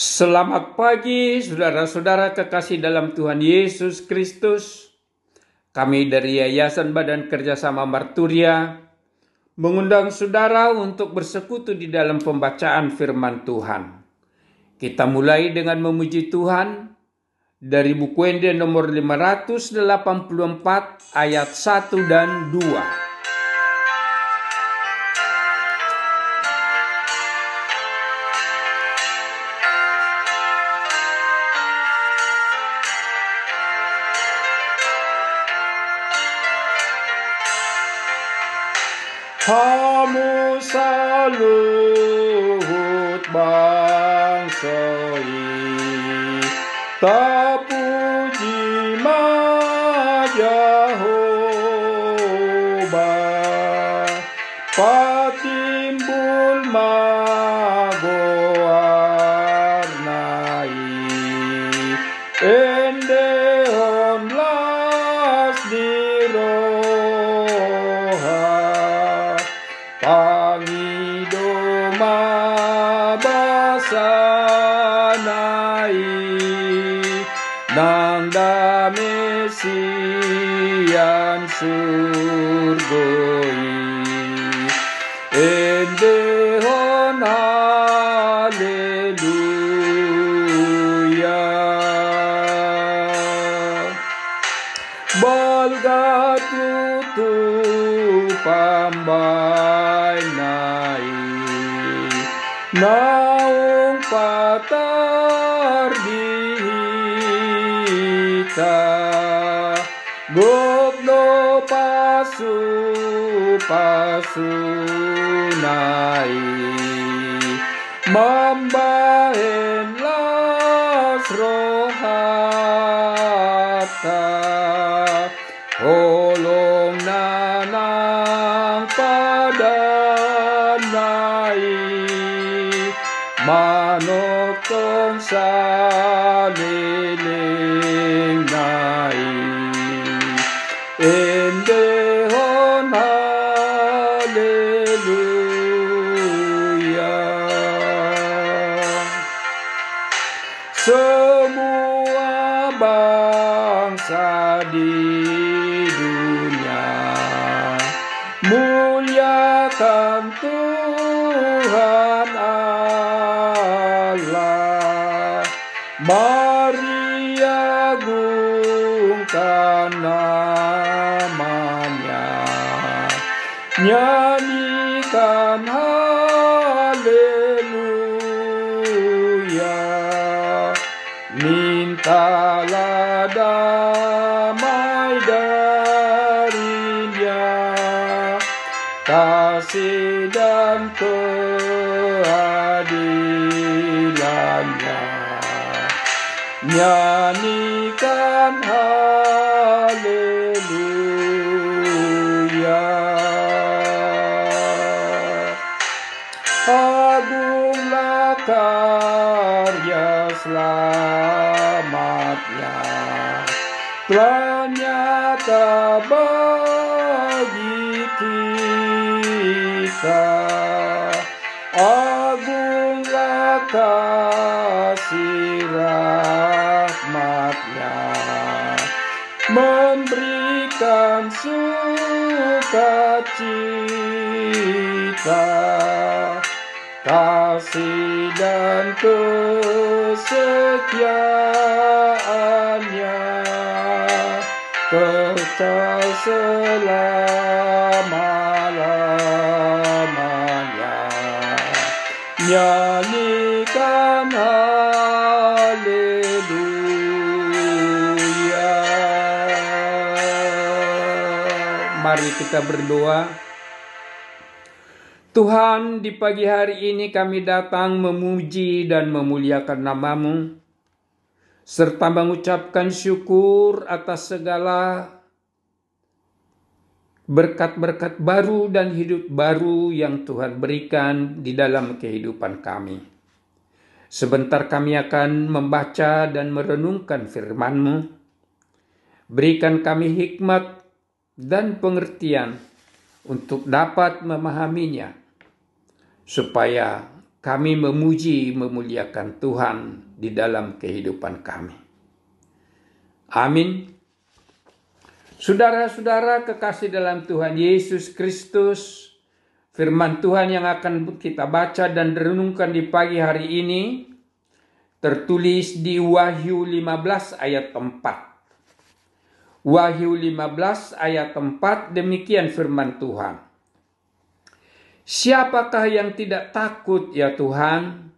Selamat pagi, saudara-saudara kekasih dalam Tuhan Yesus Kristus. Kami dari Yayasan Badan Kerjasama Marturia mengundang saudara untuk bersekutu di dalam pembacaan firman Tuhan. Kita mulai dengan memuji Tuhan dari buku Ende nomor 584 ayat 1 dan 2. Hamu salut bang soi. Ta puji ma Jehovah. Patimbul ma mabasanai Nang damesian surgoi. Endehon haleluya Balga tutu pambay nai Naung patar dihita Gokno pasu pasu nai. Mambahen las rohata Holong nanang padanai Manok tong saliling nai Endehon haleluya semua bangsa di mari agungkan namanya. Nyanyikan haleluya. Mintalah damai darinya. Kasih dan keadilannya nyanyikan haleluya. Agunglah karya selamatnya. Telah nyata bagi kita. Agunglah kasih sukacita kasih dan kesetiaannya. Kekal selama-lamanya. Nyanyikan mari kita berdoa Tuhan, di pagi hari ini kami datang memuji dan memuliakan namamu, serta mengucapkan syukur atas segala berkat-berkat baru dan hidup baru yang Tuhan berikan di dalam kehidupan kami. Sebentar kami akan membaca dan merenungkan firman-Mu. Berikan kami hikmat dan pengertian untuk dapat memahaminya supaya kami memuji memuliakan Tuhan di dalam kehidupan kami. Amin. Saudara-saudara kekasih dalam Tuhan Yesus Kristus, firman Tuhan yang akan kita baca dan renungkan di pagi hari ini tertulis di Wahyu 15 ayat 4. Wahyu 15 ayat 4 demikian firman Tuhan. Siapakah yang tidak takut ya Tuhan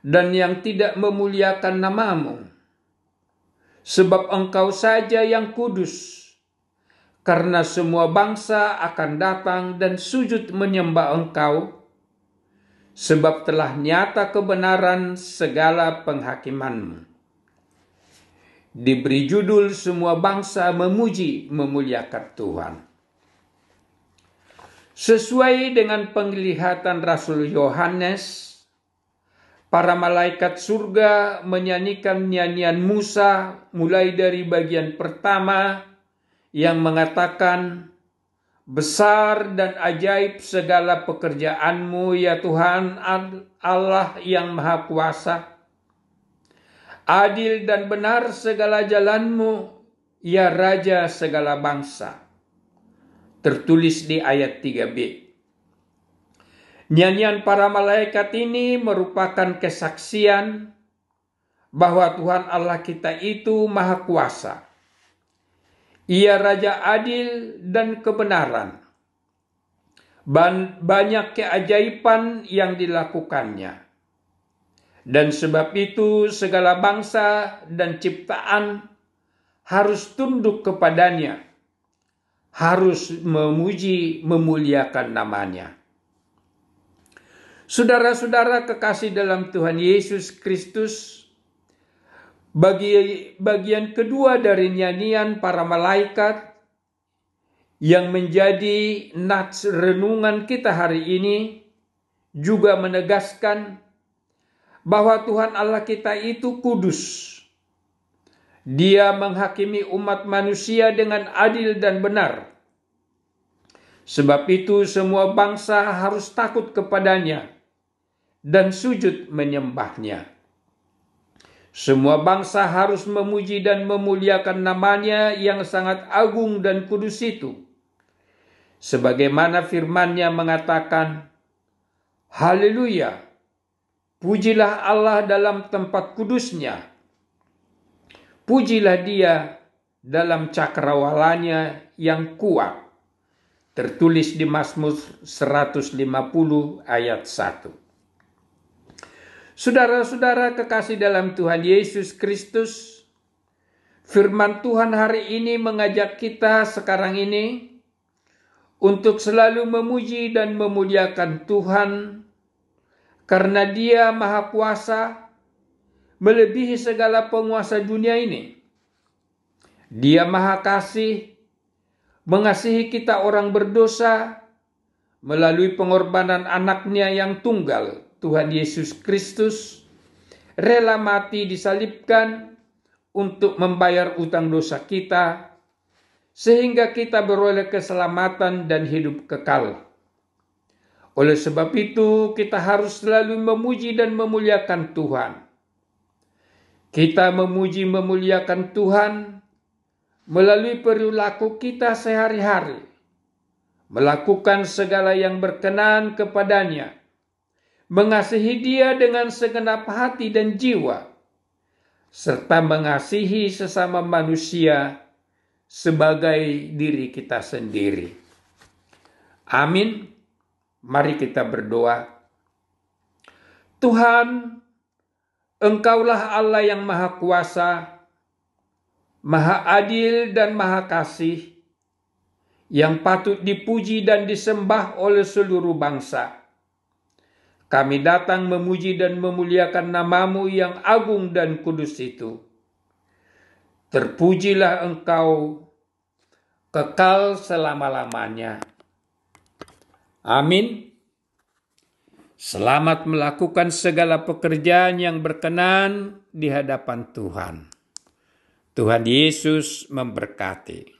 dan yang tidak memuliakan namamu? Sebab engkau saja yang kudus karena semua bangsa akan datang dan sujud menyembah engkau, sebab telah nyata kebenaran segala penghakimanmu. Diberi judul semua bangsa memuji memuliakan Tuhan. Sesuai dengan penglihatan Rasul Yohanes, para malaikat surga menyanyikan nyanyian Musa mulai dari bagian pertama yang mengatakan, Besar dan ajaib segala pekerjaanmu ya Tuhan Allah yang Maha Kuasa. Adil dan benar segala jalanmu ya Raja segala bangsa. Tertulis di ayat 3b. Nyanyian para malaikat ini merupakan kesaksian bahwa Tuhan Allah kita itu Maha Kuasa ia raja adil dan kebenaran. Banyak keajaiban yang dilakukannya. Dan sebab itu segala bangsa dan ciptaan harus tunduk kepadanya. Harus memuji, memuliakan namanya. Saudara-saudara kekasih dalam Tuhan Yesus Kristus, bagi bagian kedua dari nyanyian para malaikat yang menjadi nats renungan kita hari ini juga menegaskan bahwa Tuhan Allah kita itu kudus. Dia menghakimi umat manusia dengan adil dan benar. Sebab itu semua bangsa harus takut kepadanya dan sujud menyembahnya. Semua bangsa harus memuji dan memuliakan namanya yang sangat agung dan kudus itu. Sebagaimana firmannya mengatakan, Haleluya, pujilah Allah dalam tempat kudusnya. Pujilah dia dalam cakrawalanya yang kuat. Tertulis di Mazmur 150 ayat 1. Saudara-saudara kekasih dalam Tuhan Yesus Kristus, firman Tuhan hari ini mengajak kita sekarang ini untuk selalu memuji dan memuliakan Tuhan karena Dia Maha Kuasa melebihi segala penguasa dunia ini. Dia Maha Kasih, mengasihi kita orang berdosa melalui pengorbanan anaknya yang tunggal Tuhan Yesus Kristus rela mati disalibkan untuk membayar utang dosa kita sehingga kita beroleh keselamatan dan hidup kekal. Oleh sebab itu, kita harus selalu memuji dan memuliakan Tuhan. Kita memuji memuliakan Tuhan melalui perilaku kita sehari-hari, melakukan segala yang berkenan kepadanya, mengasihi Dia dengan segenap hati dan jiwa, serta mengasihi sesama manusia sebagai diri kita sendiri. Amin. Mari kita berdoa. Tuhan, Engkaulah Allah yang Maha Kuasa, Maha Adil dan Maha Kasih, yang patut dipuji dan disembah oleh seluruh bangsa. Kami datang memuji dan memuliakan namamu yang agung dan kudus itu. Terpujilah engkau kekal selama-lamanya. Amin. Selamat melakukan segala pekerjaan yang berkenan di hadapan Tuhan. Tuhan Yesus memberkati.